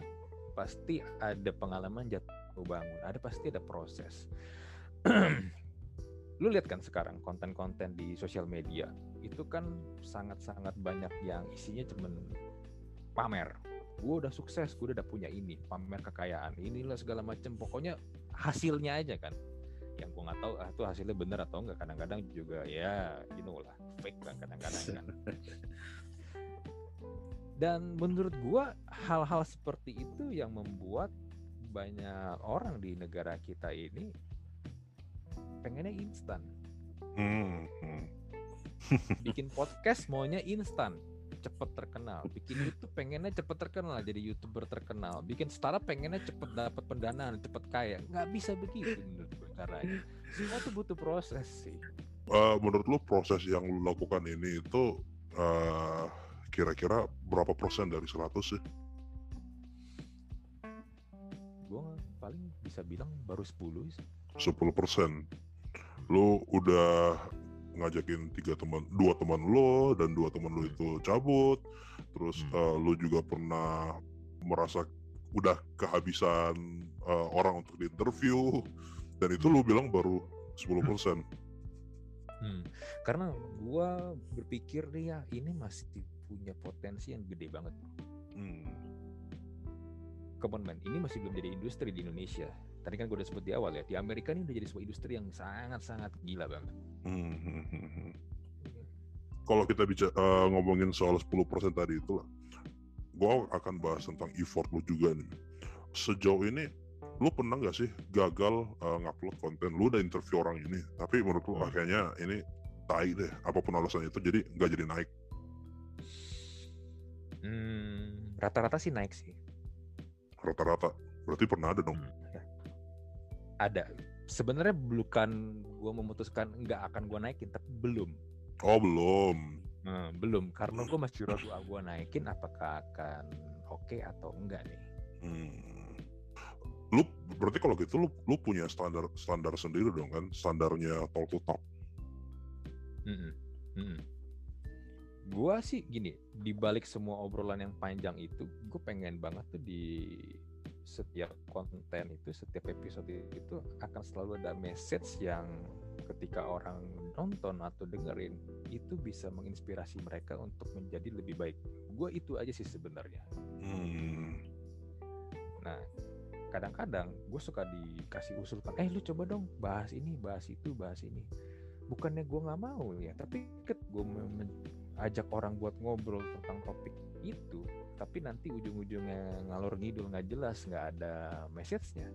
pasti ada pengalaman jatuh bangun, ada pasti ada proses. Lu lihat kan sekarang konten-konten di sosial media itu kan sangat-sangat banyak yang isinya cuman pamer. Gue udah sukses, gue udah punya ini, pamer kekayaan, inilah segala macam. Pokoknya hasilnya aja kan. Yang gue nggak tahu ah itu hasilnya bener atau enggak. Kadang-kadang juga ya, you know lah, fake kan kadang-kadang kan. Dan menurut gua hal-hal seperti itu yang membuat banyak orang di negara kita ini pengennya instan. Hmm, hmm. Bikin podcast maunya instan, cepet terkenal. Bikin YouTube pengennya cepet terkenal, jadi youtuber terkenal. Bikin startup pengennya cepet dapat pendanaan, cepet kaya. Nggak bisa begitu menurut gue caranya. Semua tuh butuh proses sih. Eh, menurut lo proses yang lo lakukan ini itu eh, kira-kira berapa persen dari 100 sih? Gue paling bisa bilang baru 10 sih. 10 persen. Lo udah ngajakin tiga teman, dua teman lo dan dua teman lo itu cabut. Terus Hmm. eh, lo juga pernah merasa udah kehabisan eh, orang untuk diinterview dan itu lo bilang baru 10 persen. Hmm, karena gua berpikir nih ya ini masih punya potensi yang gede banget. Hmm. Come on man, ini masih belum jadi industri di Indonesia. Tadi kan gue udah sebut di awal ya, di Amerika ini udah jadi sebuah industri yang sangat-sangat gila banget. Hmm, hmm, hmm, hmm. Kalau kita bicara eh, ngomongin soal 10% tadi itu lah, gue akan bahas tentang effort lo juga nih. Sejauh ini lu pernah nggak sih gagal uh, ngupload konten lu udah interview orang ini tapi menurut lu Hmm. ah, kayaknya ini tai deh apa pun alasannya itu jadi nggak jadi naik Hmm, rata-rata sih naik sih. rata-rata berarti pernah ada dong Ada. Sebenarnya bukan gue memutuskan nggak akan gue naikin, tapi belum. oh belum Hmm, belum, karena gue masih ragu ah, gue naikin apakah akan oke atau enggak nih. Hmm. Lu berarti kalau gitu lu lu punya standar standar sendiri dong kan standarnya talk to talk. Mm-mm. Mm-mm. Gua sih gini, di balik semua obrolan yang panjang itu, gue pengen banget tuh di setiap konten itu, setiap episode itu akan selalu ada message yang ketika orang nonton atau dengerin itu bisa menginspirasi mereka untuk menjadi lebih baik. Gue itu aja sih sebenarnya. Hmm. Nah, kadang-kadang gue suka dikasih usulkan, eh lu coba dong bahas ini, bahas itu, bahas ini. Bukannya gue nggak mau ya, tapi ket gue ajak orang buat ngobrol tentang topik itu, tapi nanti ujung-ujungnya ngalor ngidul nggak jelas, nggak ada message-nya.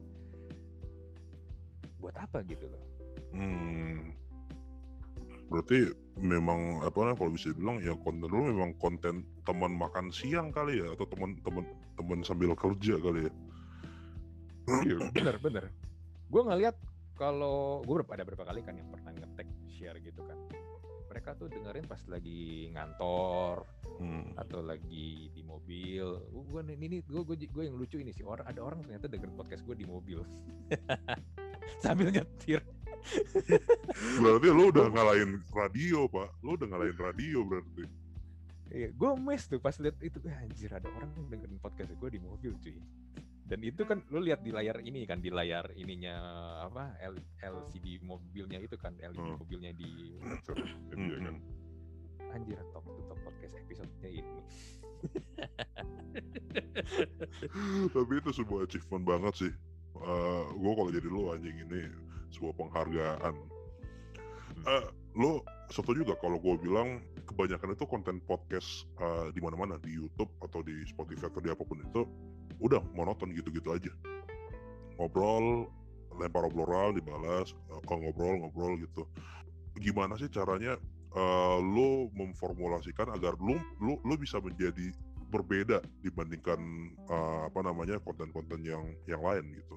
Buat apa gitu loh? Hmm. Berarti memang apa namanya kalau bisa bilang ya konten lu memang konten teman makan siang kali ya atau teman-teman teman sambil kerja kali ya. Iya, bener bener. Gue ngeliat kalau gue ada beberapa kali kan yang pernah ngetek share gitu kan. Mereka tuh dengerin pas lagi ngantor, Hmm. atau lagi di mobil gue ini ini gue gue yang lucu ini sih orang ada orang ternyata dengerin podcast gue di mobil sambil nyetir Berarti lu udah ngalahin radio, Pak. Lu udah ngalahin radio berarti. iya gue mes tuh pas lihat itu "Eh, anjir ada orang dengerin podcast gue di mobil cuy dan itu kan lu lihat di layar ini kan di layar ininya apa L- LCD mobilnya itu kan LED Hmm. mobilnya di Hmm, hmm. anjir top to top podcast episode-nya ini Tapi itu sebuah achievement banget sih. gue kalau jadi lu anjing ini sebuah penghargaan. Eh, lu setuju juga kalau gue bilang kebanyakan itu konten podcast eh, di mana-mana di YouTube atau di Spotify atau di apa pun itu udah monoton gitu-gitu aja. Ngobrol, lempar obrolan, dibalas, eh, oh, ngobrol ngobrol gitu. Gimana sih caranya eh, lu memformulasikan agar lu lu lu bisa menjadi berbeda dibandingkan eh, apa namanya konten-konten yang yang lain gitu.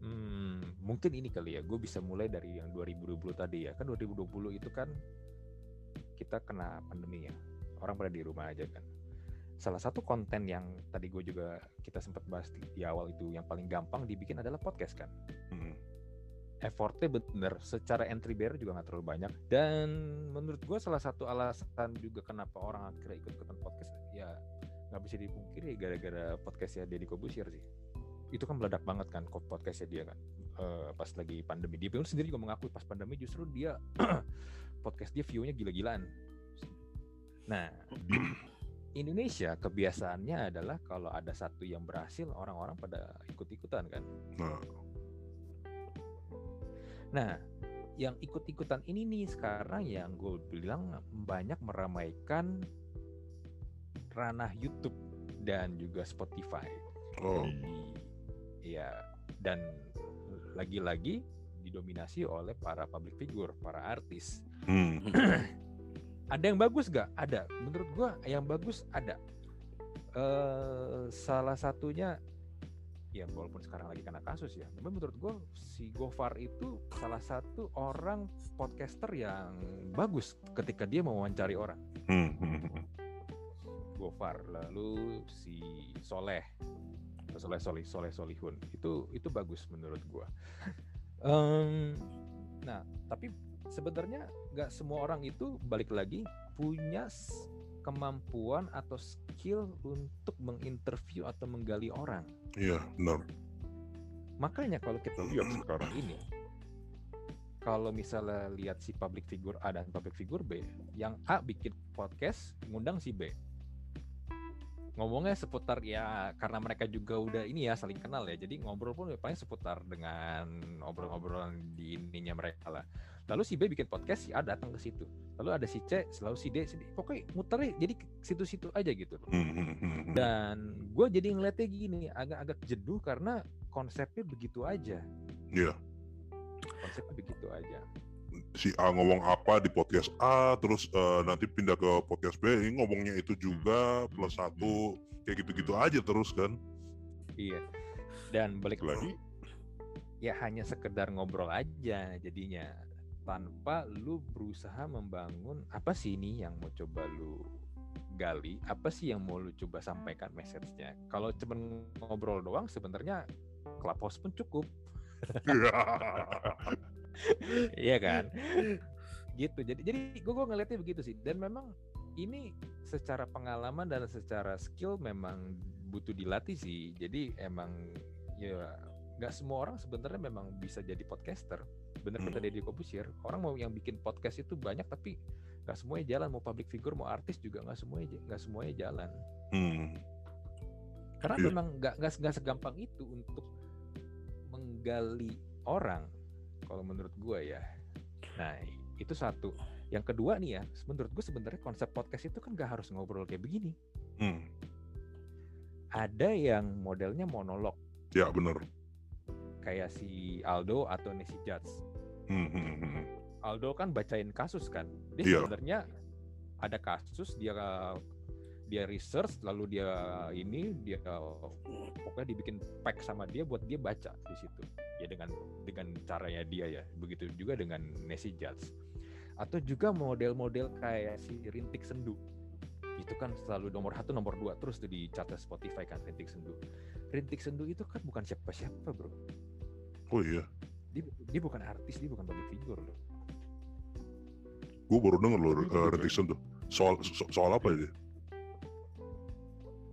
Hmm, mungkin ini kali ya, gue bisa mulai dari yang 2020 tadi ya. Kan 2020 itu kan kita kena pandemi ya. Orang pada di rumah aja kan. Salah satu konten yang tadi gue juga kita sempat bahas di, di awal itu yang paling gampang dibikin adalah podcast kan. Hmm. Effortnya bener, secara entry barrier juga nggak terlalu banyak. Dan menurut gue salah satu alasan juga kenapa orang akhirnya ikut-ikutan podcast ya nggak bisa dipungkiri gara-gara podcastnya Deddy Kobusier sih itu kan meledak banget kan podcastnya dia kan Eh, pas lagi pandemi dia pun sendiri juga mengakui pas pandemi justru dia podcast dia view-nya gila-gilaan nah Indonesia kebiasaannya adalah kalau ada satu yang berhasil orang-orang pada ikut-ikutan kan Nah, nah yang ikut-ikutan ini nih sekarang yang gue bilang banyak meramaikan ranah YouTube dan juga Spotify oh, di ya dan lagi-lagi didominasi oleh para public figure, para artis. hmm. Ada yang bagus gak? Ada. Menurut gua yang bagus ada. eh salah satunya ya walaupun sekarang lagi kena kasus ya, tapi menurut gua si Gofar itu salah satu orang podcaster yang bagus ketika dia mewawancari orang. Hmm. Gofar, lalu si Soleh, Soleh Solih, Soleh Solihun, itu itu bagus menurut gua. Em, nah, tapi sebenarnya nggak semua orang itu balik lagi punya kemampuan atau skill untuk menginterview atau menggali orang. Iya, benar. Makanya kalau kita lihat sekarang ini, kalau misalnya lihat si public figure A dan public figure B, yang A bikin podcast ngundang si B. Ngomongnya seputar ya karena mereka juga udah ini ya saling kenal ya. Jadi ngobrol pun paling seputar dengan obrol-obrolan di ininya mereka lah. Lalu si B bikin podcast si A datang ke situ. Lalu ada si C selalu si D, si D. pokoknya muternya jadi situ-situ aja gitu Hmm, hmm, hmm, dan gue jadi ngeliatnya gini agak-agak jenuh karena konsepnya begitu aja. Iya. konsepnya begitu aja. Si A ngomong apa di podcast A terus eh, nanti pindah ke podcast B ini ngomongnya itu juga plus satu kayak gitu-gitu aja terus kan. Iya. Dan balik lagi ya hanya sekedar ngobrol aja jadinya tanpa lu berusaha membangun apa sih ini yang mau coba lu gali apa sih yang mau lu coba sampaikan message-nya kalau cuma ngobrol doang sebenarnya clubhouse pun cukup Iya kan? gitu. Jadi jadi gue gue ngelihatnya begitu sih. Dan memang ini secara pengalaman dan secara skill memang butuh dilatih sih. Jadi emang ya nggak semua orang sebenarnya memang bisa jadi podcaster. Bener kata. Deddy Kobusir, orang mau yang bikin podcast itu banyak tapi nggak semuanya jalan. Mau public figure, mau artis juga nggak semuanya nggak semuanya jalan. Hmm, Karena Iya. memang nggak nggak segampang itu untuk menggali orang kalau menurut gue ya. Nah itu satu. Yang kedua nih ya, menurut gue sebenarnya konsep podcast itu kan nggak harus ngobrol kayak begini. hmm. Ada yang modelnya monolog ya bener kayak si Aldo atau Nesi Judge. Hmm, hmm, hmm. Aldo kan bacain kasus kan. Dia Iya. sebenarnya ada kasus dia dia research lalu dia ini dia pokoknya dibikin pack sama dia buat dia baca di situ. Ya dengan dengan caranya dia ya. Begitu juga dengan Nessie Judge. Atau juga model-model kayak si Rintik Sendu. Itu kan selalu nomor satu nomor dua terus tuh di chart Spotify kan Rintik Sendu. Rintik Sendu itu kan bukan siapa-siapa bro. Oh iya dia, dia bukan artis dia bukan public figure loh. Gue baru denger loh uh, begitu. Rentikson tuh. Soal so- soal apa ya dia?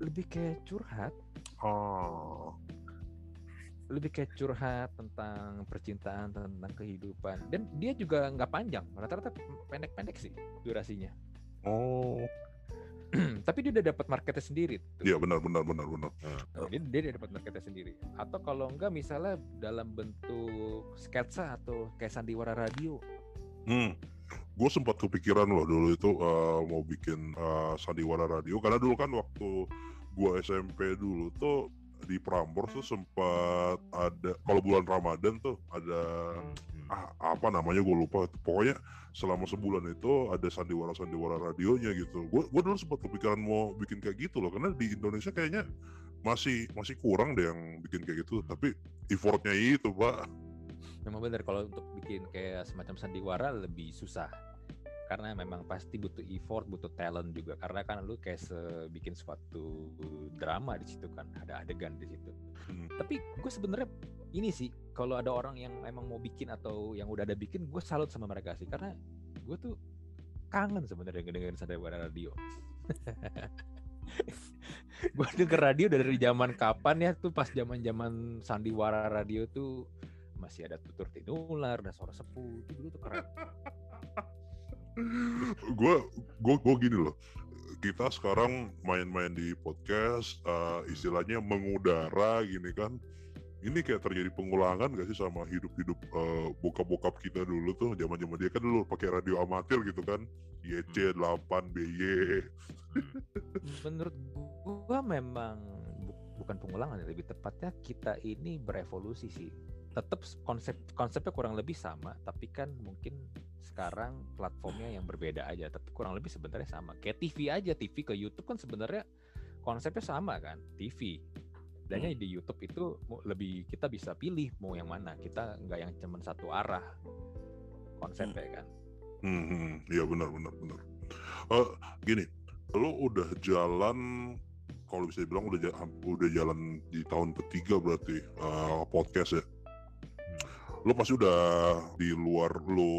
Lebih kayak curhat. Ah lebih kayak curhat tentang percintaan tentang kehidupan. Dan dia juga nggak panjang rata-rata pendek-pendek sih durasinya. Oh tapi dia udah dapat marketnya sendiri iya benar benar benar benar. Nah, dia, dia dapat marketnya sendiri. Atau kalau enggak misalnya dalam bentuk sketsa atau kayak sandiwara radio. Hmm, gue sempat kepikiran loh dulu itu eh, mau bikin eh, sandiwara radio. Karena dulu kan waktu gue SMP dulu tuh di Prambors tuh sempat ada kalau bulan Ramadan tuh ada ah, apa namanya gue lupa. Pokoknya selama sebulan itu ada sandiwara sandiwara radionya gitu. Gue gue dulu sempat kepikiran mau bikin kayak gitu loh karena di Indonesia kayaknya masih masih kurang deh yang bikin kayak gitu. Tapi effortnya itu pak. Memang benar kalau untuk bikin kayak semacam sandiwara lebih susah karena memang pasti butuh effort butuh talent juga. Karena kan lu kayak se- bikin suatu drama di situ kan ada adegan di situ. Hmm. tapi gue sebenarnya ini sih kalau ada orang yang emang mau bikin atau yang udah ada bikin gue salut sama mereka sih. Karena gue tuh kangen sebenarnya dengerin sandiwara radio. Gue denger radio dari zaman kapan ya tuh pas zaman zaman sandiwara radio tuh masih ada tutur tinular dan suara sepuh itu dulu tuh keren gue gue gue gini loh. Kita sekarang main-main di podcast eh, istilahnya mengudara gini kan. Ini kayak terjadi pengulangan gak sih sama hidup-hidup eh, bokap-bokap kita dulu tuh zaman-zaman dia kan dulu pakai radio amatir gitu kan. YC 8 BY menurut gua memang bu- bukan pengulangan ya, lebih tepatnya kita ini berevolusi sih. Tetap konsep konsepnya kurang lebih sama tapi kan mungkin sekarang platformnya yang berbeda aja tapi kurang lebih sebenarnya sama. Kayak TV aja TV ke YouTube kan sebenarnya konsepnya sama kan TV dan Hmm. di YouTube itu lebih kita bisa pilih mau yang mana. Kita nggak yang cuman satu arah konsepnya kan. Hmm, hmm, iya benar benar benar. Eh, gini, lo udah jalan kalau bisa dibilang udah ja- udah jalan di tahun ketiga berarti eh, podcast ya. Lo pasti udah di luar lo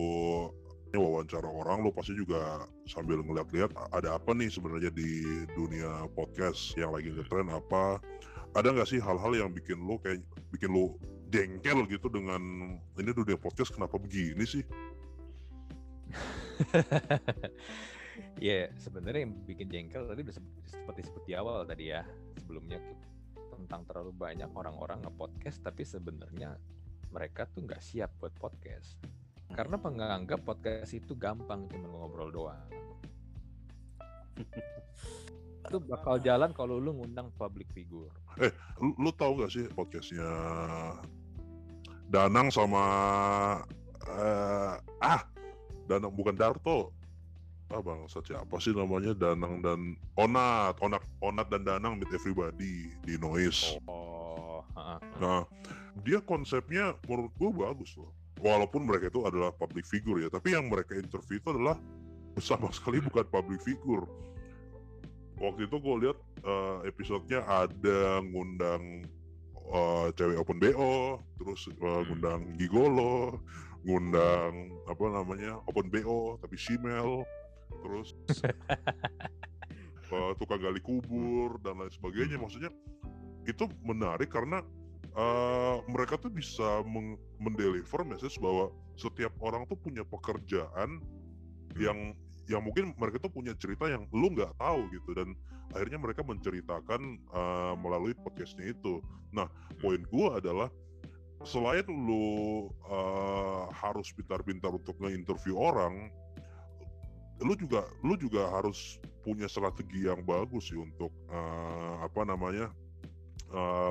wawancara orang, lo pasti juga sambil ngeliat-liat ada apa nih sebenarnya di dunia podcast yang lagi ngetren apa. Ada nggak sih hal-hal yang bikin lo kayak bikin lo jengkel gitu dengan ini dunia podcast kenapa begini sih? Ya sebenarnya yang bikin jengkel tadi udah sep- seperti seperti awal tadi ya sebelumnya tentang terlalu banyak orang-orang nge-podcast tapi sebenarnya mereka tuh nggak siap buat podcast. Karena penganggap podcast itu gampang cuma ngobrol doang. itu bakal jalan kalau lu ngundang public figure. Lu, lu tahu gak sih podcastnya Danang sama eh, ah Danang bukan Darto ah bang siapa sih namanya Danang dan Onat Onat Onat dan Danang meet everybody di Noise Oh, ha-ha. nah dia konsepnya menurut gue bagus loh walaupun mereka itu adalah public figure ya tapi yang mereka interview itu adalah sama sekali bukan public figure. Waktu itu gue lihat eh, episodenya ada ngundang eh, cewek open bo terus eh, ngundang gigolo ngundang apa namanya open bo tapi female terus eh, tukang gali kubur dan lain sebagainya. Maksudnya itu menarik karena eh, mereka tuh bisa meng- mendeliver message bahwa setiap orang tuh punya pekerjaan yang yang mungkin mereka tuh punya cerita yang lu nggak tahu gitu. Dan akhirnya mereka menceritakan eh, melalui podcastnya itu. Nah, poin gua adalah selain lu eh, harus pintar-pintar untuk nge-interview orang, lu juga lu juga harus punya strategi yang bagus sih untuk eh, apa namanya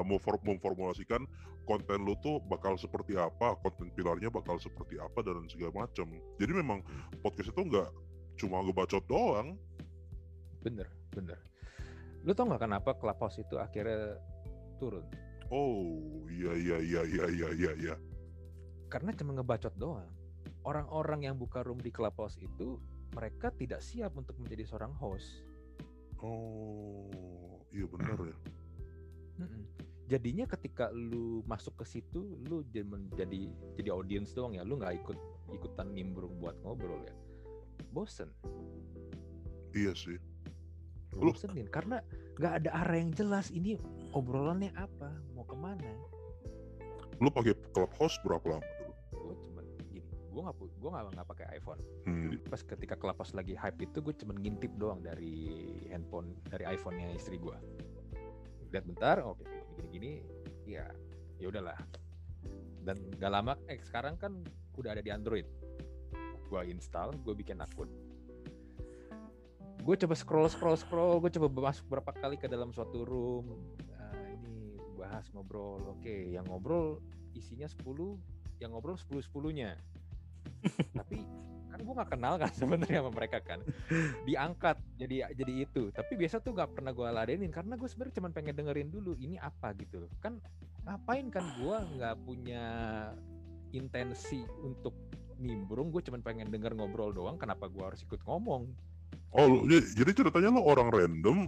memfor- memformulasikan konten lu tuh bakal seperti apa, konten pilarnya bakal seperti apa dan segala macam. Jadi memang podcast itu nggak cuma ngebacot doang. Bener, bener. Lu tau nggak kenapa Clubhouse itu akhirnya turun? Oh iya iya iya iya iya iya iya. Karena cuma ngebacot doang. Orang-orang yang buka room di Clubhouse itu mereka tidak siap untuk menjadi seorang host. Oh iya benar ya. Mm-mm. Jadinya ketika lu masuk ke situ, lu jadi menjadi jadi audience doang ya, lu nggak ikut ikutan nimbrung buat ngobrol ya. Bosen, Iya sih. Lu- bosenin karena nggak ada arah yang jelas. Ini obrolannya apa, mau ke mana? Lu pakai Clubhouse berapa lama dulu? Gue cuman gini, gue nggak gua nggak nggak pakai iPhone. Hmm. Pas ketika Clubhouse lagi hype itu, gue cuman ngintip doang dari handphone dari iPhone-nya istri gue. Lihat bentar, oke gini-gini, ya ya udahlah. Dan gak lama, eh sekarang kan udah ada di Android. Gue install, gue bikin akun. Gue coba scroll scroll scroll, gue coba masuk berapa kali ke dalam suatu room. Ah, ini bahas ngobrol, oke, yang ngobrol isinya 10, yang ngobrol 10 10-nya. Tapi kan gue nggak kenal kan sebenarnya sama mereka kan. Diangkat jadi jadi itu. Tapi biasa tuh nggak pernah gue ladenin. Karena gue sebenarnya cuma pengen dengerin dulu ini apa gitu loh. Kan ngapain kan gue nggak punya intensi untuk nimbrung. Gue cuma pengen denger ngobrol doang. Kenapa gue harus ikut ngomong? Oh lu- jadi, jadi ceritanya lo orang random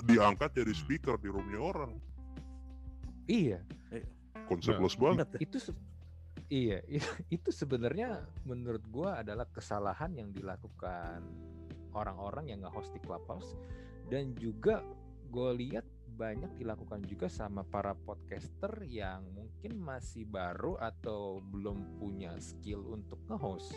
diangkat jadi speaker di roomnya orang. iya. Konsep Nah, banget. itu se- iya i- itu sebenarnya menurut gue adalah kesalahan yang dilakukan orang-orang yang nge-host di Clubhouse. Dan juga gue lihat banyak dilakukan juga sama para podcaster yang mungkin masih baru atau belum punya skill untuk nge-host.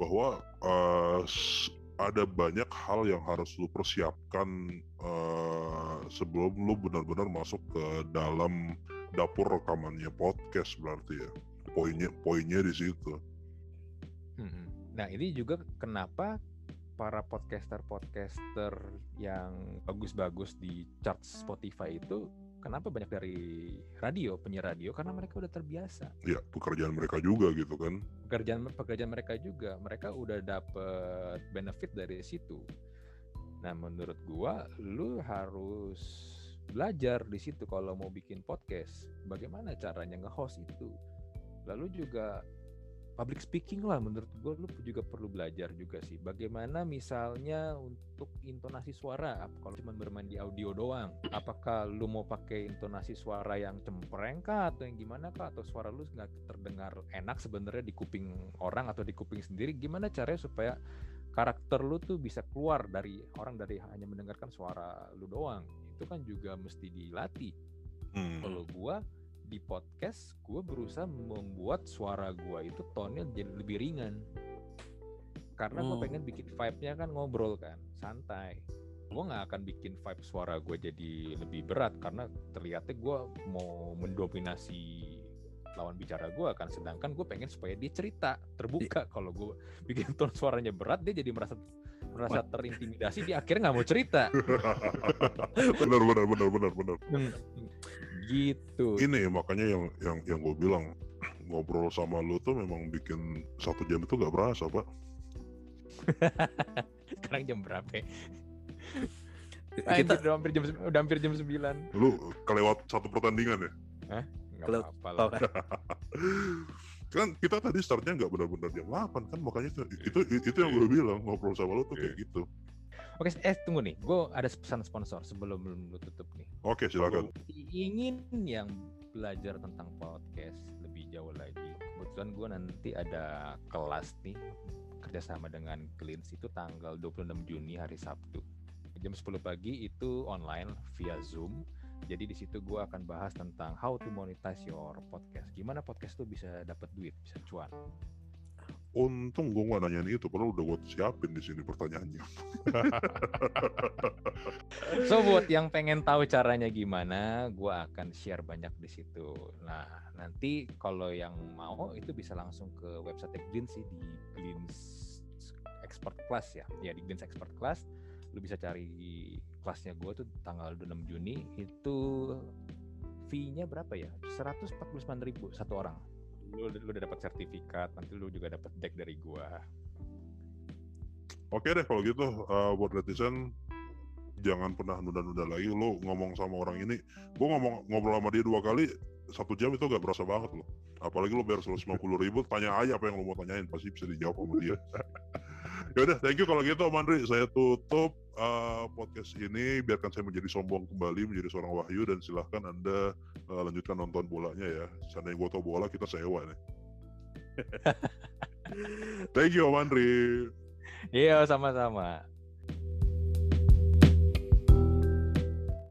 bahwa eh, s- ada banyak hal yang harus lu persiapkan eh, sebelum lu benar-benar masuk ke dalam dapur rekamannya podcast berarti ya. Poinnya poinnya di situ. Mm-mm. Nah ini juga kenapa para podcaster-podcaster yang bagus-bagus di chart Spotify itu kenapa banyak dari radio penyiar radio? Karena mereka udah terbiasa. Ya pekerjaan mereka juga gitu kan. Pekerjaan pekerjaan mereka juga. Mereka udah dapet benefit dari situ. Nah menurut gua lu harus belajar di situ kalau mau bikin podcast bagaimana caranya nge-host itu? Lalu juga public speaking lah menurut gua lu juga perlu belajar juga sih. Bagaimana misalnya untuk intonasi suara kalau cuma bermain di audio doang apakah lu mau pakai intonasi suara yang cempreng kah atau yang gimana kah? Atau suara lu nggak terdengar enak sebenarnya di kuping orang atau di kuping sendiri? Gimana caranya supaya karakter lu tuh bisa keluar dari orang dari hanya mendengarkan suara lu doang itu kan juga mesti dilatih. Hmm. kalau gua di podcast gua berusaha membuat suara gua itu tone-nya jadi lebih ringan. Karena gua Hmm. pengen bikin vibe-nya kan ngobrol kan santai. Gua nggak akan bikin vibe suara gua jadi lebih berat karena terlihatnya gua mau mendominasi lawan bicara gue kan. Sedangkan gue pengen supaya dia cerita terbuka. Kalau gue bikin tone suaranya berat dia jadi merasa merasa terintimidasi dia akhirnya nggak mau cerita. Benar benar benar benar benar. Gitu. Ini makanya yang yang yang gue bilang ngobrol sama lu tuh memang bikin satu jam itu gak berasa pak. Sekarang jam berapa ya? kita Anjir, udah hampir jam udah hampir jam 9 lu kelewat satu pertandingan ya? Nggak Kalau- apa-apa lah kan kita tadi startnya nggak benar-benar jam 8 kan makanya itu itu, itu yang gue bilang ngobrol sama lu tuh kayak gitu. Oke eh tunggu nih gue ada pesan sponsor sebelum lu tutup nih. Oke silakan. Ingin yang belajar tentang podcast lebih jauh lagi kebetulan gue nanti ada kelas nih kerjasama dengan Cleans itu tanggal 26 Juni hari Sabtu. Jam 10 pagi itu online via Zoom jadi di situ gue akan bahas tentang how to monetize your podcast gimana podcast tuh bisa dapat duit bisa cuan untung gue nggak nanyain itu padahal udah gue siapin di sini pertanyaannya So buat yang pengen tahu caranya gimana, gua akan share banyak di situ. Nah nanti kalau yang mau itu bisa langsung ke website Gleans sih di Gleans Expert Class ya, ya di Gleans Expert Class. Lu bisa cari kelasnya gua tuh tanggal 26 Juni itu fee-nya berapa ya? 149.000 ribu satu orang. Lu, lu udah dapat sertifikat, nanti lu juga dapat deck dari gua. oke deh kalau gitu eh, buat netizen jangan pernah nunda-nunda lagi lo ngomong sama orang ini gue ngomong ngobrol sama dia dua kali satu jam itu gak berasa banget loh apalagi lo bayar 150 ribu tanya aja apa yang lo mau tanyain pasti bisa dijawab sama dia Yaudah, thank you kalau gitu Om Andri. Saya tutup eh, podcast ini. Biarkan saya menjadi sombong kembali menjadi seorang wahyu dan silahkan anda eh, lanjutkan nonton bolanya ya. Seandainya gue tau bola kita sewa nih thank you Om Andri. Iya sama-sama.